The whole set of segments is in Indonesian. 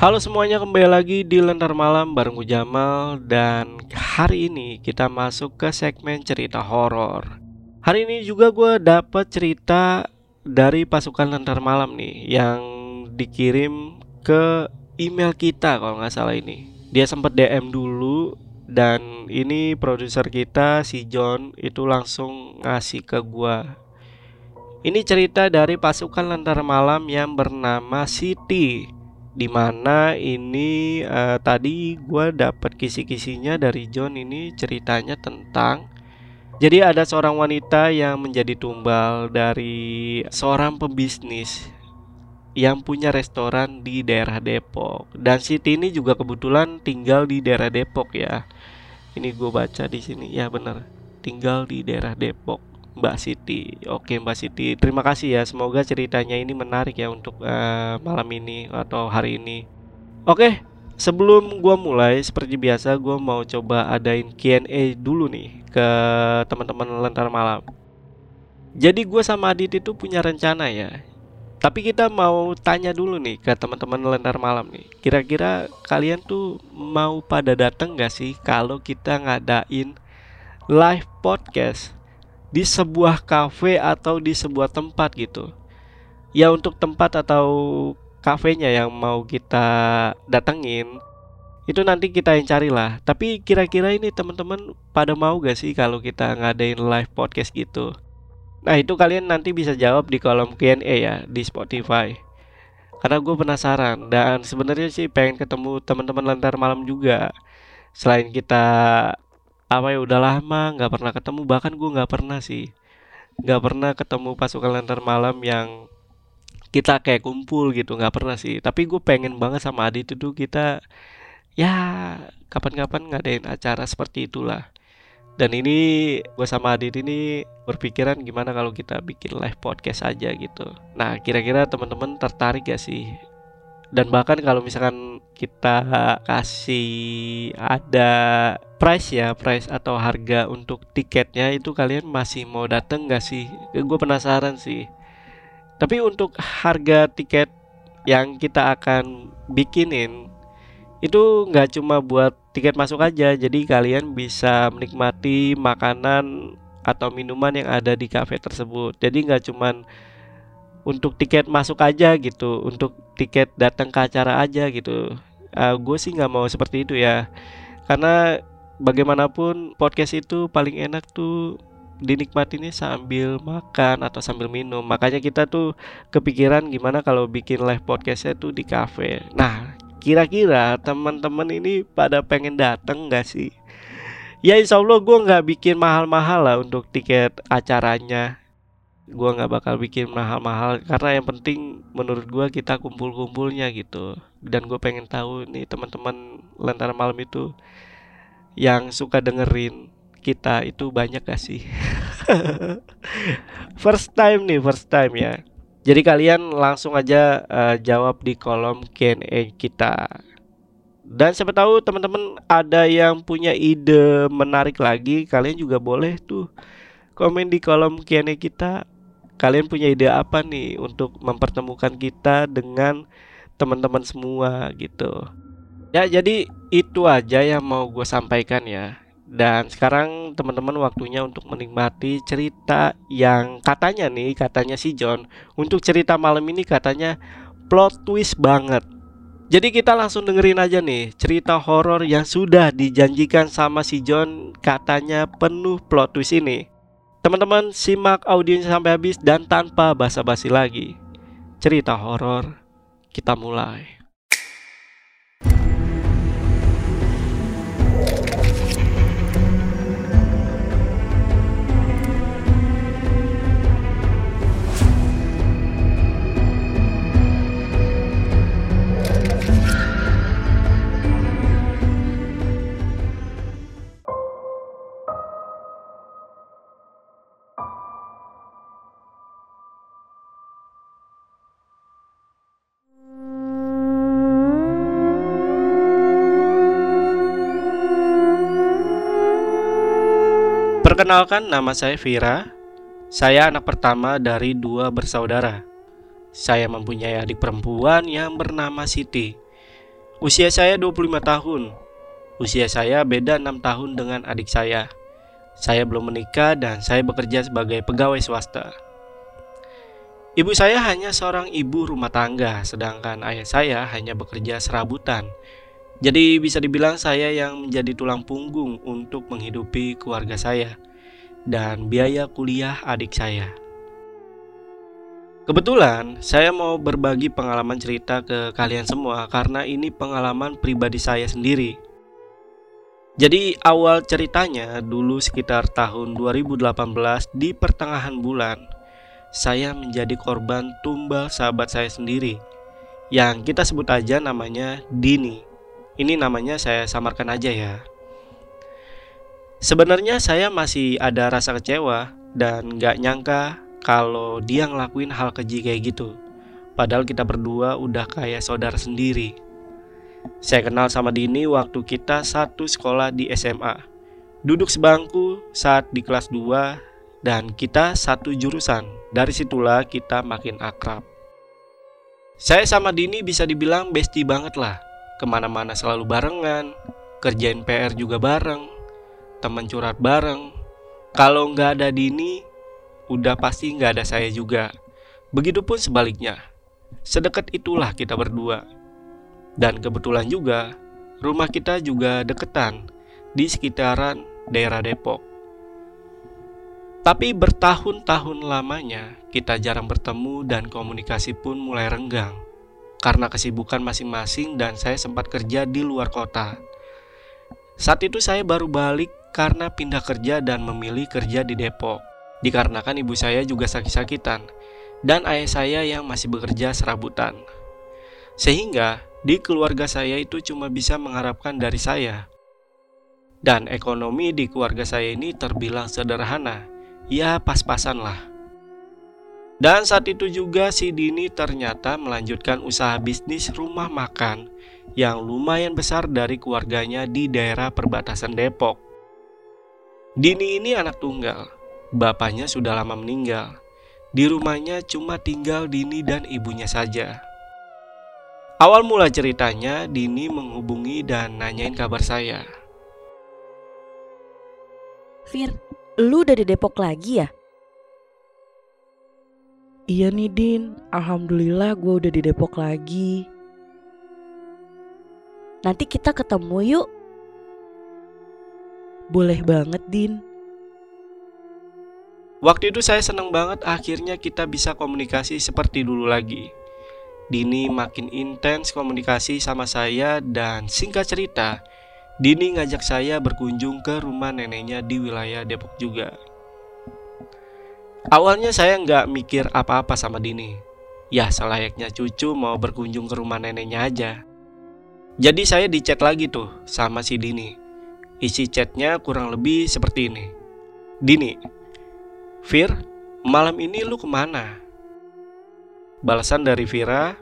Halo semuanya, kembali lagi di Lentar Malam bareng gue Jamal. Dan hari ini kita masuk ke segmen cerita horor. Hari ini juga gue dapat cerita dari pasukan Lentar Malam nih Yang dikirim ke email kita kalau nggak salah ini. Dia sempat DM dulu dan ini produser kita si John itu langsung ngasih ke gue ini cerita dari pasukan Lentar Malam yang bernama Siti di mana ini uh, tadi gue dapat kisi-kisinya dari John ini ceritanya tentang jadi ada seorang wanita yang menjadi tumbal dari seorang pebisnis yang punya restoran di daerah Depok. Dan Siti ini juga kebetulan tinggal di daerah Depok ya. Ini gue baca di sini. Ya bener. Tinggal di daerah Depok Mbak Siti. Oke Mbak Siti, terima kasih ya. Semoga ceritanya ini menarik ya untuk uh, malam ini atau hari ini. Oke, sebelum gua mulai seperti biasa gua mau coba adain Q&A dulu nih ke teman-teman Lentar Malam. Jadi gue sama Adit itu punya rencana ya. Tapi kita mau tanya dulu nih ke teman-teman Lentar Malam nih. Kira-kira kalian tuh mau pada datang gak sih kalau kita ngadain live podcast di sebuah kafe atau di sebuah tempat gitu. Ya untuk tempat atau kafenya yang mau kita datengin itu nanti kita yang carilah. Tapi kira-kira ini teman-teman pada mau gak sih kalau kita ngadain live podcast gitu? Nah itu kalian nanti bisa jawab di kolom Q&A ya di Spotify. Karena gue penasaran dan sebenarnya sih pengen ketemu teman-teman lantar malam juga. Selain kita apa ya udah lama nggak pernah ketemu. Bahkan gue nggak pernah sih. Nggak pernah ketemu pasukan lantar malam yang kita kayak kumpul gitu nggak pernah sih. Tapi gue pengen banget sama Adit itu kita ya kapan-kapan ngadain acara seperti itulah. Dan ini gue sama Adit ini berpikiran gimana kalau kita bikin live podcast aja gitu. Nah kira-kira teman-teman tertarik gak sih dan bahkan kalau misalkan kita kasih ada price ya price atau harga untuk tiketnya itu kalian masih mau dateng gak sih? Gue penasaran sih. Tapi untuk harga tiket yang kita akan bikinin itu nggak cuma buat tiket masuk aja. Jadi kalian bisa menikmati makanan atau minuman yang ada di cafe tersebut. Jadi nggak cuman untuk tiket masuk aja gitu untuk tiket datang ke acara aja gitu. Uh, ah, gue sih nggak mau seperti itu ya. Karena bagaimanapun podcast itu paling enak tuh dinikmatinya sambil makan atau sambil minum. Makanya kita tuh kepikiran gimana kalau bikin live podcastnya tuh di cafe. Nah kira-kira teman-teman ini pada pengen datang nggak sih? Ya insya Allah gue nggak bikin mahal-mahal lah untuk tiket acaranya gua nggak bakal bikin mahal-mahal karena yang penting menurut gua kita kumpul-kumpulnya gitu. Dan gue pengen tahu nih teman-teman lentera malam itu yang suka dengerin kita itu banyak gak sih? First time nih first time ya. Jadi kalian langsung aja uh, jawab di kolom Q&A kita. Dan siapa tahu teman-teman ada yang punya ide menarik lagi kalian juga boleh tuh komen di kolom Q&A kita kalian punya ide apa nih untuk mempertemukan kita dengan teman-teman semua gitu. Ya jadi itu aja yang mau gue sampaikan ya. Dan sekarang teman-teman waktunya untuk menikmati cerita yang katanya nih, katanya si John Untuk cerita malam ini katanya plot twist banget Jadi kita langsung dengerin aja nih cerita horor yang sudah dijanjikan sama si John Katanya penuh plot twist ini Teman-teman simak audionya sampai habis dan tanpa basa-basi lagi. Cerita horor kita mulai. Perkenalkan nama saya Vira. Saya anak pertama dari dua bersaudara. Saya mempunyai adik perempuan yang bernama Siti. Usia saya 25 tahun. Usia saya beda 6 tahun dengan adik saya. Saya belum menikah dan saya bekerja sebagai pegawai swasta. Ibu saya hanya seorang ibu rumah tangga, sedangkan ayah saya hanya bekerja serabutan. Jadi bisa dibilang saya yang menjadi tulang punggung untuk menghidupi keluarga saya dan biaya kuliah adik saya. Kebetulan saya mau berbagi pengalaman cerita ke kalian semua karena ini pengalaman pribadi saya sendiri. Jadi awal ceritanya dulu sekitar tahun 2018 di pertengahan bulan saya menjadi korban tumbal sahabat saya sendiri yang kita sebut aja namanya Dini. Ini namanya saya samarkan aja ya. Sebenarnya saya masih ada rasa kecewa dan gak nyangka kalau dia ngelakuin hal keji kayak gitu. Padahal kita berdua udah kayak saudara sendiri. Saya kenal sama Dini waktu kita satu sekolah di SMA. Duduk sebangku saat di kelas 2 dan kita satu jurusan. Dari situlah kita makin akrab. Saya sama Dini bisa dibilang bestie banget lah. Ke mana-mana selalu barengan, kerjain PR juga bareng, teman curhat bareng. Kalau nggak ada Dini, udah pasti nggak ada saya juga. Begitupun sebaliknya. Sedekat itulah kita berdua. Dan kebetulan juga, rumah kita juga deketan di sekitaran daerah Depok. Tapi bertahun-tahun lamanya kita jarang bertemu dan komunikasi pun mulai renggang karena kesibukan masing-masing dan saya sempat kerja di luar kota. Saat itu saya baru balik karena pindah kerja dan memilih kerja di Depok. Dikarenakan ibu saya juga sakit-sakitan dan ayah saya yang masih bekerja serabutan. Sehingga di keluarga saya itu cuma bisa mengharapkan dari saya. Dan ekonomi di keluarga saya ini terbilang sederhana ya pas-pasan lah. Dan saat itu juga si Dini ternyata melanjutkan usaha bisnis rumah makan yang lumayan besar dari keluarganya di daerah perbatasan Depok. Dini ini anak tunggal, bapaknya sudah lama meninggal. Di rumahnya cuma tinggal Dini dan ibunya saja. Awal mula ceritanya, Dini menghubungi dan nanyain kabar saya. Fir, Lu udah di Depok lagi ya? Iya nih Din, Alhamdulillah gue udah di Depok lagi Nanti kita ketemu yuk Boleh banget Din Waktu itu saya seneng banget akhirnya kita bisa komunikasi seperti dulu lagi Dini makin intens komunikasi sama saya dan singkat cerita Dini ngajak saya berkunjung ke rumah neneknya di wilayah Depok juga. Awalnya saya nggak mikir apa-apa sama Dini. Ya selayaknya cucu mau berkunjung ke rumah neneknya aja. Jadi saya dicat lagi tuh sama si Dini. Isi chatnya kurang lebih seperti ini. Dini, Fir, malam ini lu ke mana? Balasan dari Vira,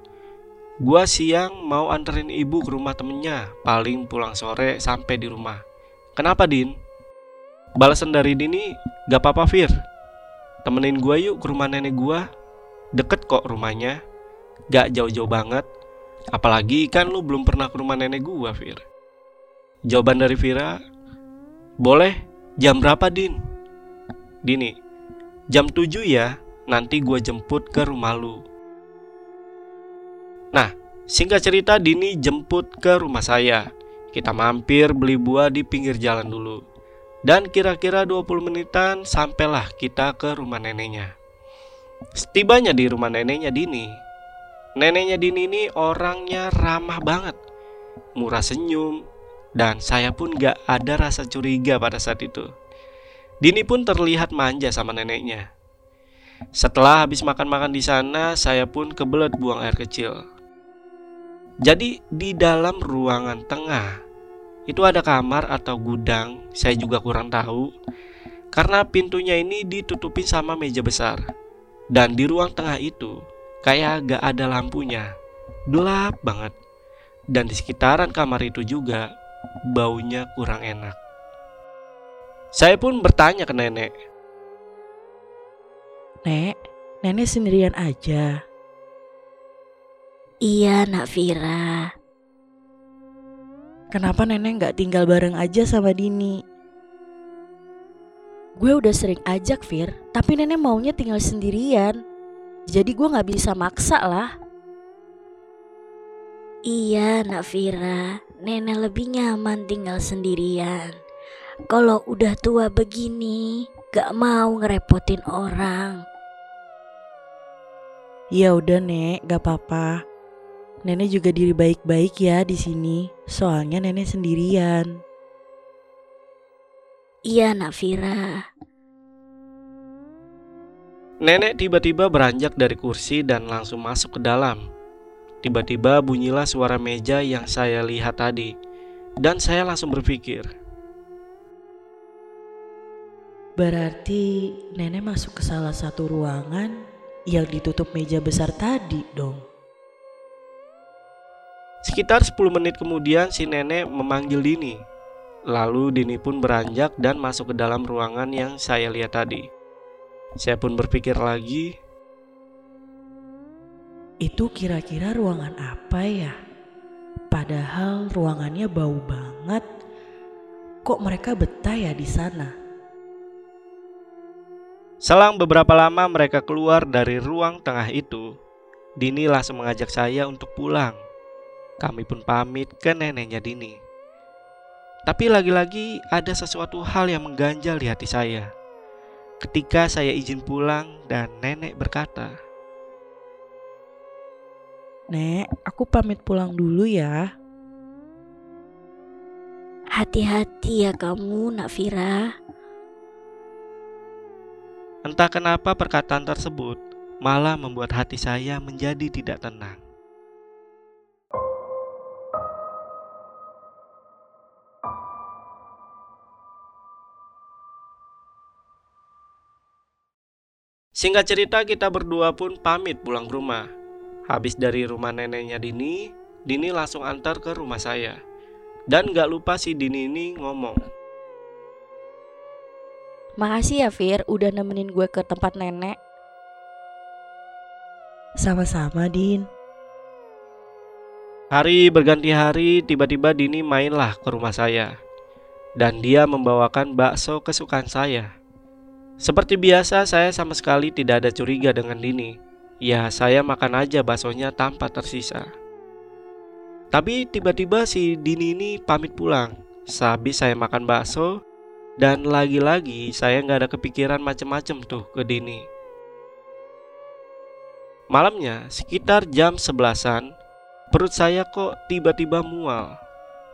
Gua siang mau anterin ibu ke rumah temennya, paling pulang sore sampai di rumah. Kenapa, Din? Balasan dari Dini, gak apa-apa, Fir. Temenin gua yuk ke rumah nenek gua. Deket kok rumahnya, gak jauh-jauh banget. Apalagi kan lu belum pernah ke rumah nenek gua, Fir. Jawaban dari Vira, boleh, jam berapa, Din? Dini, jam 7 ya, nanti gua jemput ke rumah lu. Nah, singkat cerita Dini jemput ke rumah saya. Kita mampir beli buah di pinggir jalan dulu. Dan kira-kira 20 menitan sampailah kita ke rumah neneknya. Setibanya di rumah neneknya Dini, neneknya Dini ini orangnya ramah banget, murah senyum, dan saya pun gak ada rasa curiga pada saat itu. Dini pun terlihat manja sama neneknya. Setelah habis makan-makan di sana, saya pun kebelet buang air kecil. Jadi di dalam ruangan tengah itu ada kamar atau gudang, saya juga kurang tahu. Karena pintunya ini ditutupin sama meja besar. Dan di ruang tengah itu kayak gak ada lampunya. Gelap banget. Dan di sekitaran kamar itu juga baunya kurang enak. Saya pun bertanya ke nenek. Nek, nenek sendirian aja. Iya, Nak Vira. Kenapa nenek nggak tinggal bareng aja sama Dini? Gue udah sering ajak Fir, tapi nenek maunya tinggal sendirian. Jadi gue gak bisa maksa lah. Iya, Nak Vira. Nenek lebih nyaman tinggal sendirian. Kalau udah tua begini, gak mau ngerepotin orang. Ya udah nek, gak apa-apa. Nenek juga diri baik-baik ya di sini. Soalnya nenek sendirian. Iya, Nak Vira. Nenek tiba-tiba beranjak dari kursi dan langsung masuk ke dalam. Tiba-tiba bunyilah suara meja yang saya lihat tadi, dan saya langsung berpikir, Berarti nenek masuk ke salah satu ruangan yang ditutup meja besar tadi dong. Sekitar 10 menit kemudian si nenek memanggil Dini. Lalu Dini pun beranjak dan masuk ke dalam ruangan yang saya lihat tadi. Saya pun berpikir lagi, Itu kira-kira ruangan apa ya? Padahal ruangannya bau banget. Kok mereka betah ya di sana? Selang beberapa lama mereka keluar dari ruang tengah itu. Dini langsung mengajak saya untuk pulang. Kami pun pamit ke neneknya Dini. Tapi lagi-lagi ada sesuatu hal yang mengganjal di hati saya. Ketika saya izin pulang dan nenek berkata, Nek, aku pamit pulang dulu ya. Hati-hati ya kamu, Nak Vira. Entah kenapa perkataan tersebut malah membuat hati saya menjadi tidak tenang. Singkat cerita kita berdua pun pamit pulang ke rumah. Habis dari rumah neneknya Dini, Dini langsung antar ke rumah saya. Dan gak lupa si Dini ini ngomong, Makasih ya Fir udah nemenin gue ke tempat nenek. Sama-sama, Din. Hari berganti hari, tiba-tiba Dini mainlah ke rumah saya. Dan dia membawakan bakso kesukaan saya. Seperti biasa, saya sama sekali tidak ada curiga dengan Dini. Ya, saya makan aja baksonya tanpa tersisa. Tapi tiba-tiba si Dini ini pamit pulang. Sehabis saya makan bakso, dan lagi-lagi saya nggak ada kepikiran macem-macem tuh ke Dini. Malamnya, sekitar jam sebelasan, perut saya kok tiba-tiba mual.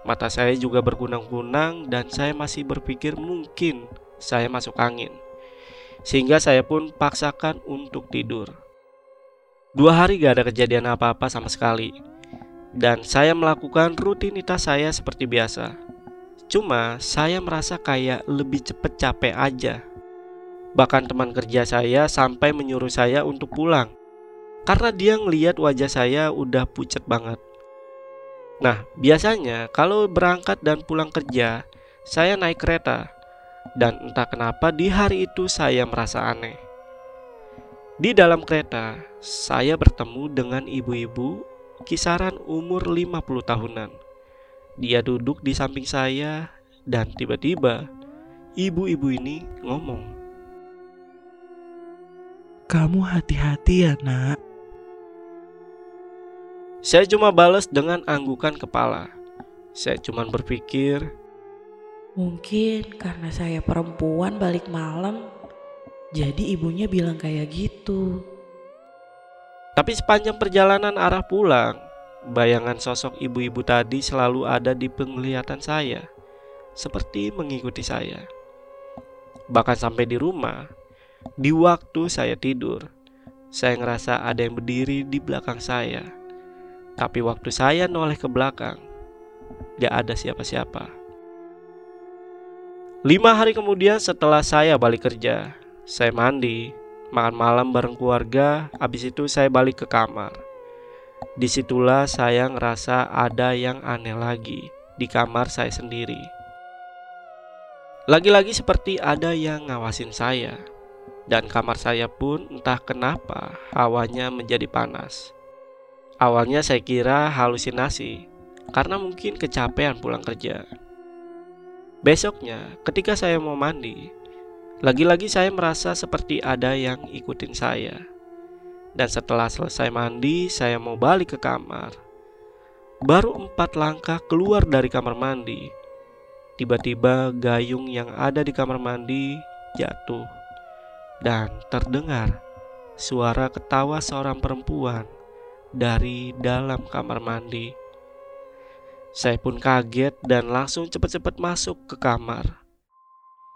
Mata saya juga berkunang-kunang dan saya masih berpikir mungkin saya masuk angin. Sehingga saya pun paksakan untuk tidur. Dua hari gak ada kejadian apa-apa sama sekali. Dan saya melakukan rutinitas saya seperti biasa. Cuma saya merasa kayak lebih cepet capek aja. Bahkan teman kerja saya sampai menyuruh saya untuk pulang. Karena dia ngeliat wajah saya udah pucat banget. Nah, biasanya kalau berangkat dan pulang kerja, saya naik kereta. Dan entah kenapa di hari itu saya merasa aneh. Di dalam kereta, saya bertemu dengan ibu-ibu kisaran umur 50 tahunan. Dia duduk di samping saya dan tiba-tiba ibu-ibu ini ngomong. Kamu hati-hati ya, Nak. Saya cuma balas dengan anggukan kepala. Saya cuma berpikir, Mungkin karena saya perempuan balik malam, jadi ibunya bilang kayak gitu. tapi sepanjang perjalanan arah pulang, bayangan sosok ibu-ibu tadi selalu ada di penglihatan saya, seperti mengikuti saya. Bahkan sampai di rumah, di waktu saya tidur, saya ngerasa ada yang berdiri di belakang saya. Tapi waktu saya noleh ke belakang, gak ada siapa-siapa. Lima hari kemudian setelah saya balik kerja, saya mandi, makan malam bareng keluarga, habis itu saya balik ke kamar. Di situlah saya ngerasa ada yang aneh lagi di kamar saya sendiri. Lagi-lagi seperti ada yang ngawasin saya. Dan kamar saya pun entah kenapa hawanya menjadi panas. Awalnya saya kira halusinasi karena mungkin kecapean pulang kerja. Besoknya, ketika saya mau mandi, lagi-lagi saya merasa seperti ada yang ikutin saya. Dan setelah selesai mandi, saya mau balik ke kamar. Baru empat langkah keluar dari kamar mandi, Tiba-tiba gayung yang ada di kamar mandi jatuh dan terdengar suara ketawa seorang perempuan dari dalam kamar mandi. Saya pun kaget dan langsung cepat-cepat masuk ke kamar.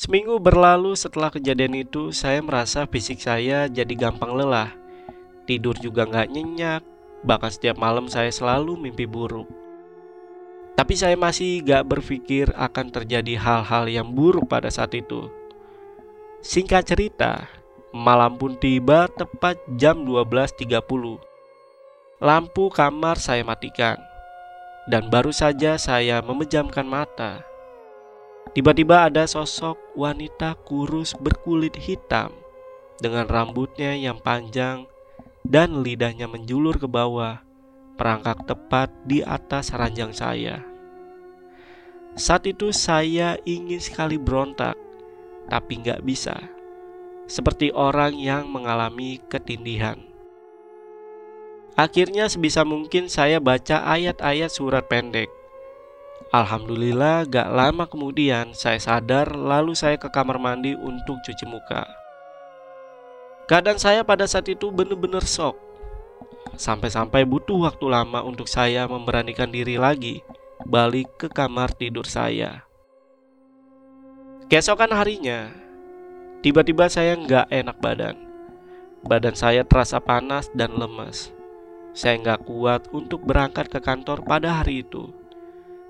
Seminggu berlalu setelah kejadian itu, saya merasa fisik saya jadi gampang lelah. Tidur juga nggak nyenyak, bahkan setiap malam saya selalu mimpi buruk. Tapi saya masih gak berpikir akan terjadi hal-hal yang buruk pada saat itu. Singkat cerita, malam pun tiba tepat jam 12.30. Lampu kamar saya matikan. Dan baru saja saya memejamkan mata. Tiba-tiba ada sosok wanita kurus berkulit hitam dengan rambutnya yang panjang dan lidahnya menjulur ke bawah, perangkak tepat di atas ranjang saya. Saat itu saya ingin sekali berontak, tapi nggak bisa, seperti orang yang mengalami ketindihan. Akhirnya sebisa mungkin saya baca ayat-ayat surat pendek. Alhamdulillah gak lama kemudian saya sadar lalu saya ke kamar mandi untuk cuci muka. Keadaan saya pada saat itu benar-benar shock. Sampai-sampai butuh waktu lama untuk saya memberanikan diri lagi balik ke kamar tidur saya. Keesokan harinya, tiba-tiba saya nggak enak badan. Badan saya terasa panas dan lemas. Saya nggak kuat untuk berangkat ke kantor pada hari itu.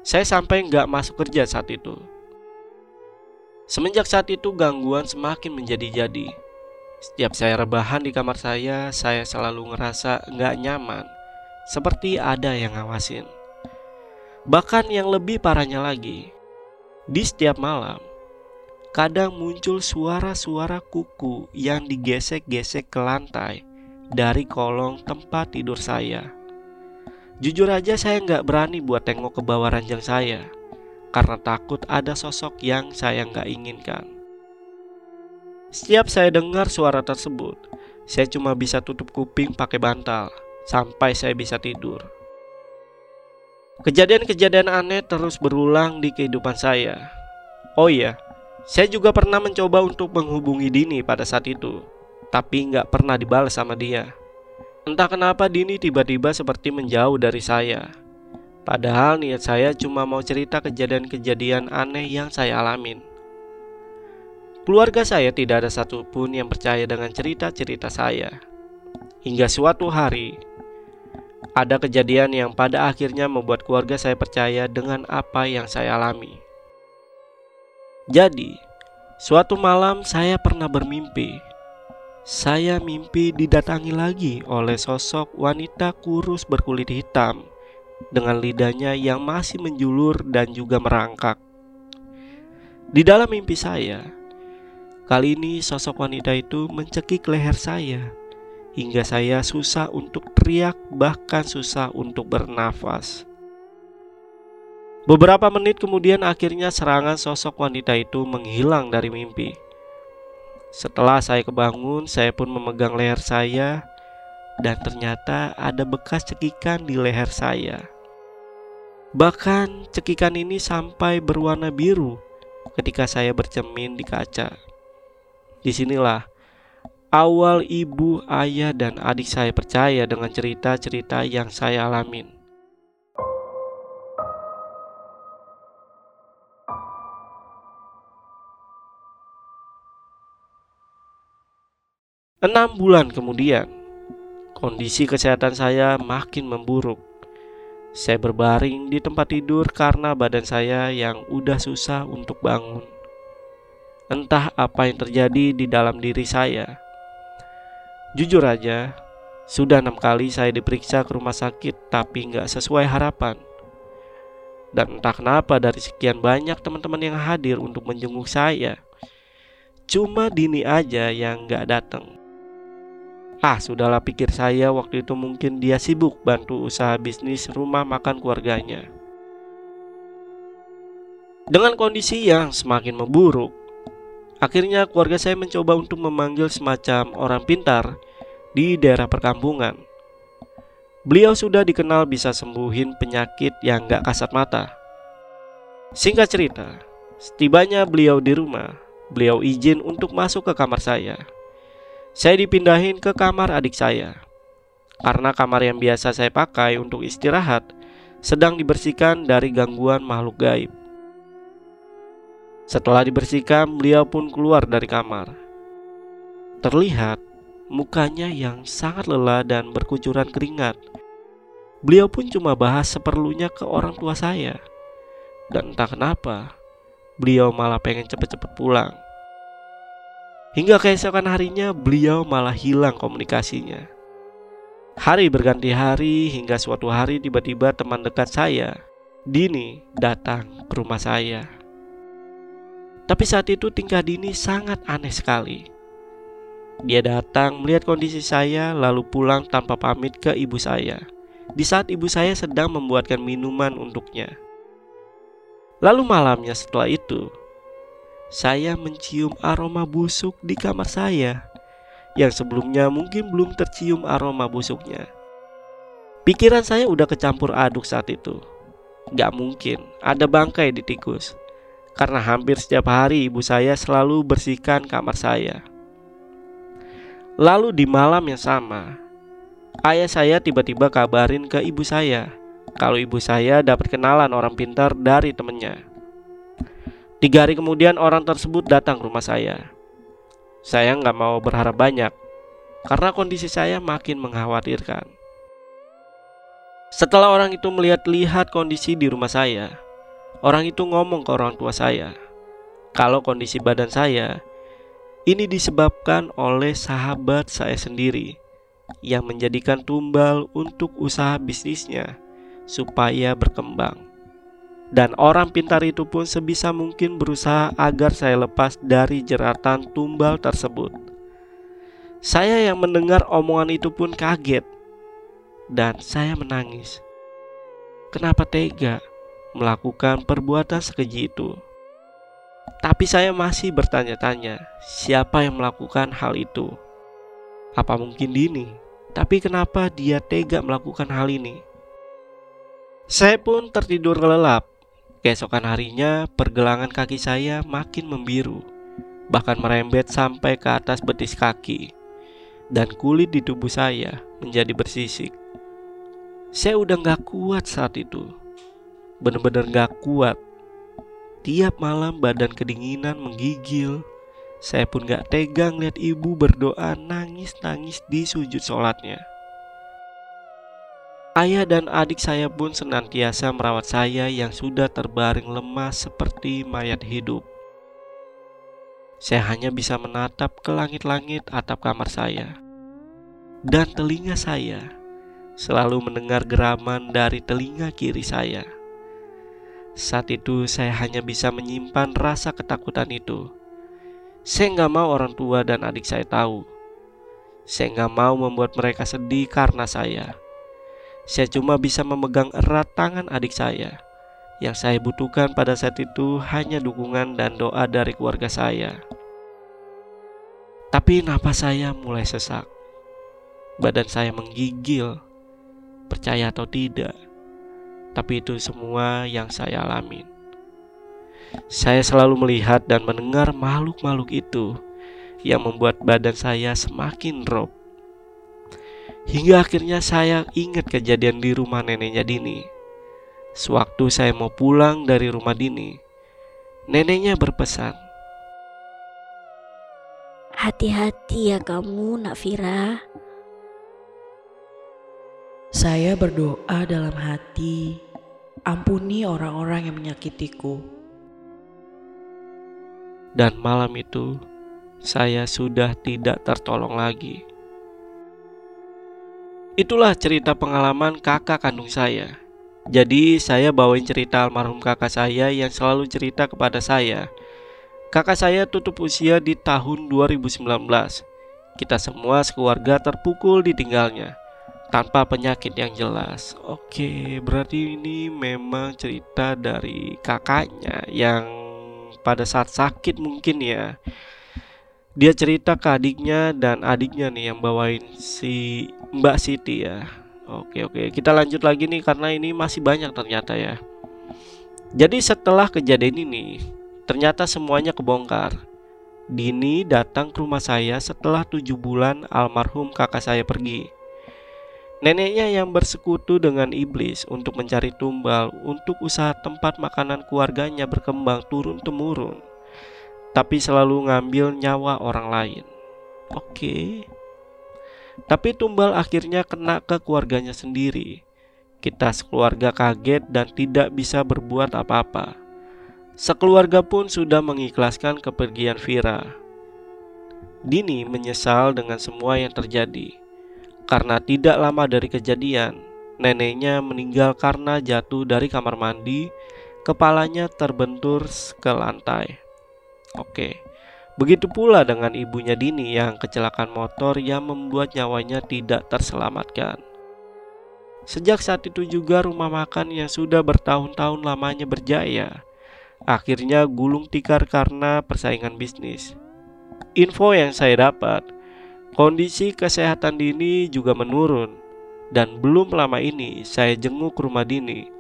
Saya sampai nggak masuk kerja saat itu. Semenjak saat itu gangguan semakin menjadi-jadi. Setiap saya rebahan di kamar saya, saya selalu ngerasa nggak nyaman, seperti ada yang ngawasin. Bahkan yang lebih parahnya lagi, di setiap malam kadang muncul suara-suara kuku yang digesek-gesek ke lantai dari kolong tempat tidur saya. Jujur aja saya nggak berani buat tengok ke bawah ranjang saya karena takut ada sosok yang saya nggak inginkan. Setiap saya dengar suara tersebut, saya cuma bisa tutup kuping pakai bantal sampai saya bisa tidur. Kejadian-kejadian aneh terus berulang di kehidupan saya. Oh iya, saya juga pernah mencoba untuk menghubungi Dini pada saat itu, tapi nggak pernah dibalas sama dia. Entah kenapa Dini tiba-tiba seperti menjauh dari saya. Padahal niat saya cuma mau cerita kejadian-kejadian aneh yang saya alamin. Keluarga saya tidak ada satupun yang percaya dengan cerita-cerita saya. Hingga suatu hari, ada kejadian yang pada akhirnya membuat keluarga saya percaya dengan apa yang saya alami. Jadi, suatu malam saya pernah bermimpi. Saya mimpi didatangi lagi oleh sosok wanita kurus berkulit hitam dengan lidahnya yang masih menjulur dan juga merangkak. Di dalam mimpi saya, kali ini sosok wanita itu mencekik leher saya hingga saya susah untuk teriak, bahkan susah untuk bernafas. Beberapa menit kemudian akhirnya serangan sosok wanita itu menghilang dari mimpi. Setelah saya kebangun, saya pun memegang leher saya dan ternyata ada bekas cekikan di leher saya. Bahkan cekikan ini sampai berwarna biru ketika saya bercermin di kaca. Di sinilah awal ibu, ayah, dan adik saya percaya dengan cerita-cerita yang saya alamin. Enam bulan kemudian, kondisi kesehatan saya makin memburuk. Saya berbaring di tempat tidur karena badan saya yang udah susah untuk bangun. Entah apa yang terjadi di dalam diri saya. Jujur aja, sudah enam kali saya diperiksa ke rumah sakit tapi nggak sesuai harapan. Dan entah kenapa dari sekian banyak teman-teman yang hadir untuk menjenguk saya, cuma Dini aja yang nggak datang. Ah, sudahlah pikir saya waktu itu mungkin dia sibuk bantu usaha bisnis rumah makan keluarganya. Dengan kondisi yang semakin memburuk, akhirnya keluarga saya mencoba untuk memanggil semacam orang pintar di daerah perkampungan. Beliau sudah dikenal bisa sembuhin penyakit yang gak kasat mata. Singkat cerita, setibanya beliau di rumah, beliau izin untuk masuk ke kamar saya. Saya dipindahin ke kamar adik saya karena kamar yang biasa saya pakai untuk istirahat sedang dibersihkan dari gangguan makhluk gaib. Setelah dibersihkan, beliau pun keluar dari kamar. Terlihat mukanya yang sangat lelah dan berkucuran keringat. Beliau pun cuma bahas seperlunya ke orang tua saya. Dan entah kenapa, beliau malah pengen cepet-cepet pulang. Hingga keesokan harinya beliau malah hilang komunikasinya. Hari berganti hari hingga suatu hari tiba-tiba teman dekat saya, Dini, datang ke rumah saya. Tapi saat itu tingkah Dini sangat aneh sekali. Dia datang melihat kondisi saya lalu pulang tanpa pamit ke ibu saya. Di saat ibu saya sedang membuatkan minuman untuknya. Lalu malamnya setelah itu, saya mencium aroma busuk di kamar saya yang sebelumnya mungkin belum tercium aroma busuknya. Pikiran saya udah kecampur aduk saat itu. Gak mungkin ada bangkai di tikus, karena hampir setiap hari ibu saya selalu bersihkan kamar saya. Lalu di malam yang sama, ayah saya tiba-tiba kabarin ke ibu saya kalau ibu saya dapat kenalan orang pintar dari temennya. Tiga hari kemudian orang tersebut datang ke rumah saya. Saya nggak mau berharap banyak karena kondisi saya makin mengkhawatirkan. Setelah orang itu melihat-lihat kondisi di rumah saya, orang itu ngomong ke orang tua saya kalau kondisi badan saya ini disebabkan oleh sahabat saya sendiri yang menjadikan tumbal untuk usaha bisnisnya supaya berkembang. Dan orang pintar itu pun sebisa mungkin berusaha agar saya lepas dari jeratan tumbal tersebut. Saya yang mendengar omongan itu pun kaget dan saya menangis. Kenapa tega melakukan perbuatan sekeji itu? Tapi saya masih bertanya-tanya, siapa yang melakukan hal itu? Apa mungkin Dini? Tapi kenapa dia tega melakukan hal ini? Saya pun tertidur lelap Keesokan harinya, pergelangan kaki saya makin membiru, bahkan merembet sampai ke atas betis kaki, dan kulit di tubuh saya menjadi bersisik. Saya udah gak kuat saat itu, bener-bener gak kuat. Tiap malam badan kedinginan menggigil, saya pun gak tegang lihat ibu berdoa nangis-nangis di sujud sholatnya. Ayah dan adik saya pun senantiasa merawat saya yang sudah terbaring lemas seperti mayat hidup. Saya hanya bisa menatap ke langit-langit atap kamar saya. Dan telinga saya selalu mendengar geraman dari telinga kiri saya. Saat itu saya hanya bisa menyimpan rasa ketakutan itu. Saya nggak mau orang tua dan adik saya tahu. Saya nggak mau membuat mereka sedih karena saya. Saya cuma bisa memegang erat tangan adik saya. Yang saya butuhkan pada saat itu hanya dukungan dan doa dari keluarga saya. Tapi napas saya mulai sesak. Badan saya menggigil. Percaya atau tidak, tapi itu semua yang saya alamin. Saya selalu melihat dan mendengar makhluk-makhluk itu yang membuat badan saya semakin drop. Hingga akhirnya saya ingat kejadian di rumah neneknya Dini. Sewaktu saya mau pulang dari rumah Dini, neneknya berpesan, Hati-hati ya kamu, Nak Fira. Saya berdoa dalam hati, ampuni orang-orang yang menyakitiku. Dan malam itu, saya sudah tidak tertolong lagi. Itulah cerita pengalaman kakak kandung saya. Jadi saya bawain cerita almarhum kakak saya yang selalu cerita kepada saya. Kakak saya tutup usia di tahun 2019. Kita semua sekeluarga terpukul ditinggalnya tanpa penyakit yang jelas. Oke, berarti ini memang cerita dari kakaknya yang pada saat sakit mungkin ya. Dia cerita ke adiknya dan adiknya nih yang bawain si Mbak Siti ya. Oke oke, kita lanjut lagi nih karena ini masih banyak ternyata ya. Jadi setelah kejadian ini, ternyata semuanya kebongkar. Dini datang ke rumah saya setelah tujuh bulan almarhum kakak saya pergi. Neneknya yang bersekutu dengan iblis untuk mencari tumbal untuk usaha tempat makanan keluarganya berkembang turun-temurun, tapi selalu ngambil nyawa orang lain. Oke, tapi tumbal akhirnya kena ke keluarganya sendiri. Kita sekeluarga kaget dan tidak bisa berbuat apa-apa. Sekeluarga pun sudah mengikhlaskan kepergian Vira. Dini menyesal dengan semua yang terjadi karena tidak lama dari kejadian, neneknya meninggal karena jatuh dari kamar mandi, kepalanya terbentur ke lantai. Oke, begitu pula dengan ibunya Dini yang kecelakaan motor yang membuat nyawanya tidak terselamatkan. Sejak saat itu juga rumah makan yang sudah bertahun-tahun lamanya berjaya, akhirnya gulung tikar karena persaingan bisnis. Info yang saya dapat, Kondisi kesehatan Dini juga menurun dan belum lama ini saya jenguk rumah Dini.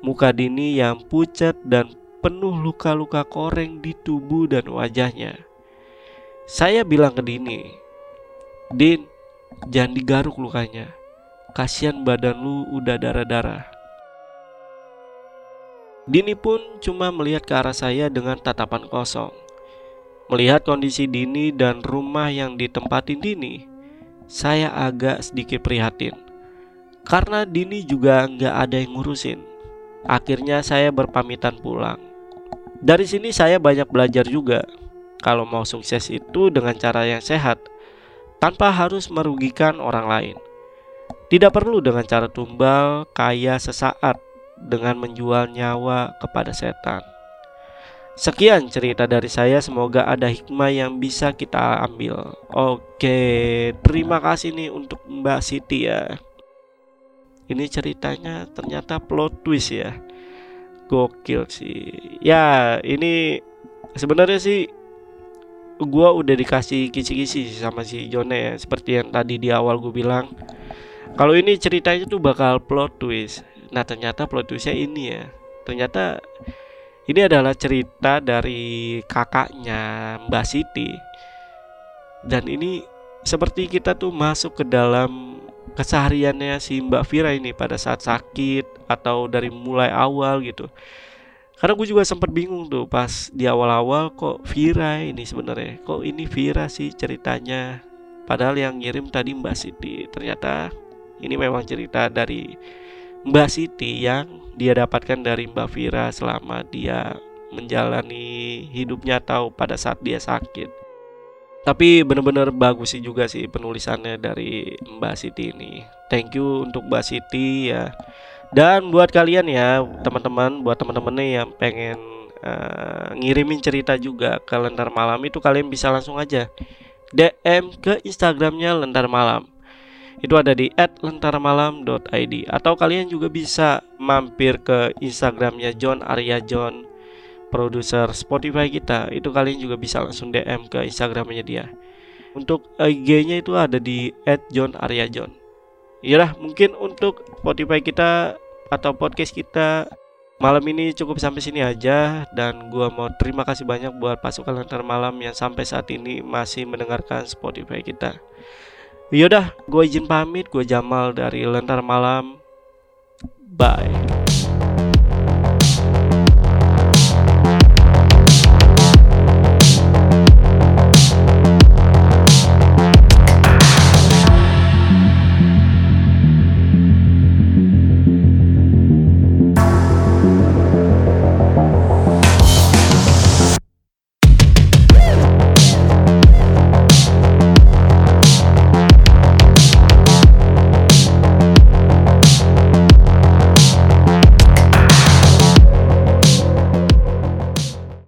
Muka Dini yang pucat dan penuh luka-luka koreng di tubuh dan wajahnya. Saya bilang ke Dini, Din, jangan digaruk lukanya. Kasihan badan lu udah darah-darah. Dini pun cuma melihat ke arah saya dengan tatapan kosong. Melihat kondisi Dini dan rumah yang ditempatin Dini, saya agak sedikit prihatin. Karena Dini juga nggak ada yang ngurusin. Akhirnya saya berpamitan pulang. Dari sini saya banyak belajar juga. Kalau mau sukses itu dengan cara yang sehat, tanpa harus merugikan orang lain. Tidak perlu dengan cara tumbal, kaya sesaat, dengan menjual nyawa kepada setan. Sekian cerita dari saya, semoga ada hikmah yang bisa kita ambil. Oke, terima kasih nih untuk Mbak Siti ya. Ini ceritanya ternyata plot twist ya. Gokil sih. Ya, ini sebenarnya sih gua udah dikasih kisi-kisi sama si Jone ya, seperti yang tadi di awal gue bilang. Kalau ini ceritanya tuh bakal plot twist. Nah, ternyata plot twistnya ini ya. Ternyata ini adalah cerita dari kakaknya Mbak Siti. Dan ini seperti kita tuh masuk ke dalam kesehariannya si Mbak Vira ini pada saat sakit atau dari mulai awal gitu. Karena gue juga sempat bingung tuh pas di awal-awal kok Vira ini sebenarnya. Kok ini Vira sih ceritanya. Padahal yang ngirim tadi Mbak Siti. Ternyata ini memang cerita dari Mbak Siti yang dia dapatkan dari Mbak Vira selama dia menjalani hidupnya atau pada saat dia sakit. Tapi benar-benar bagus sih juga sih penulisannya dari Mbak Siti ini. Thank you untuk Mbak Siti ya. Dan buat kalian ya teman-teman, buat teman-teman yang pengen uh, ngirimin cerita juga ke Lentar Malam itu kalian bisa langsung aja DM ke Instagramnya Lentar Malam itu ada di @lentarmalam.id atau kalian juga bisa mampir ke Instagramnya John Arya John produser Spotify kita itu kalian juga bisa langsung DM ke Instagramnya dia untuk IG-nya itu ada di @john_arya_john Iyalah mungkin untuk Spotify kita atau podcast kita malam ini cukup sampai sini aja dan gua mau terima kasih banyak buat pasukan Lentar Malam yang sampai saat ini masih mendengarkan Spotify kita. Yaudah, gue izin pamit. Gue Jamal dari Lentar Malam. Bye.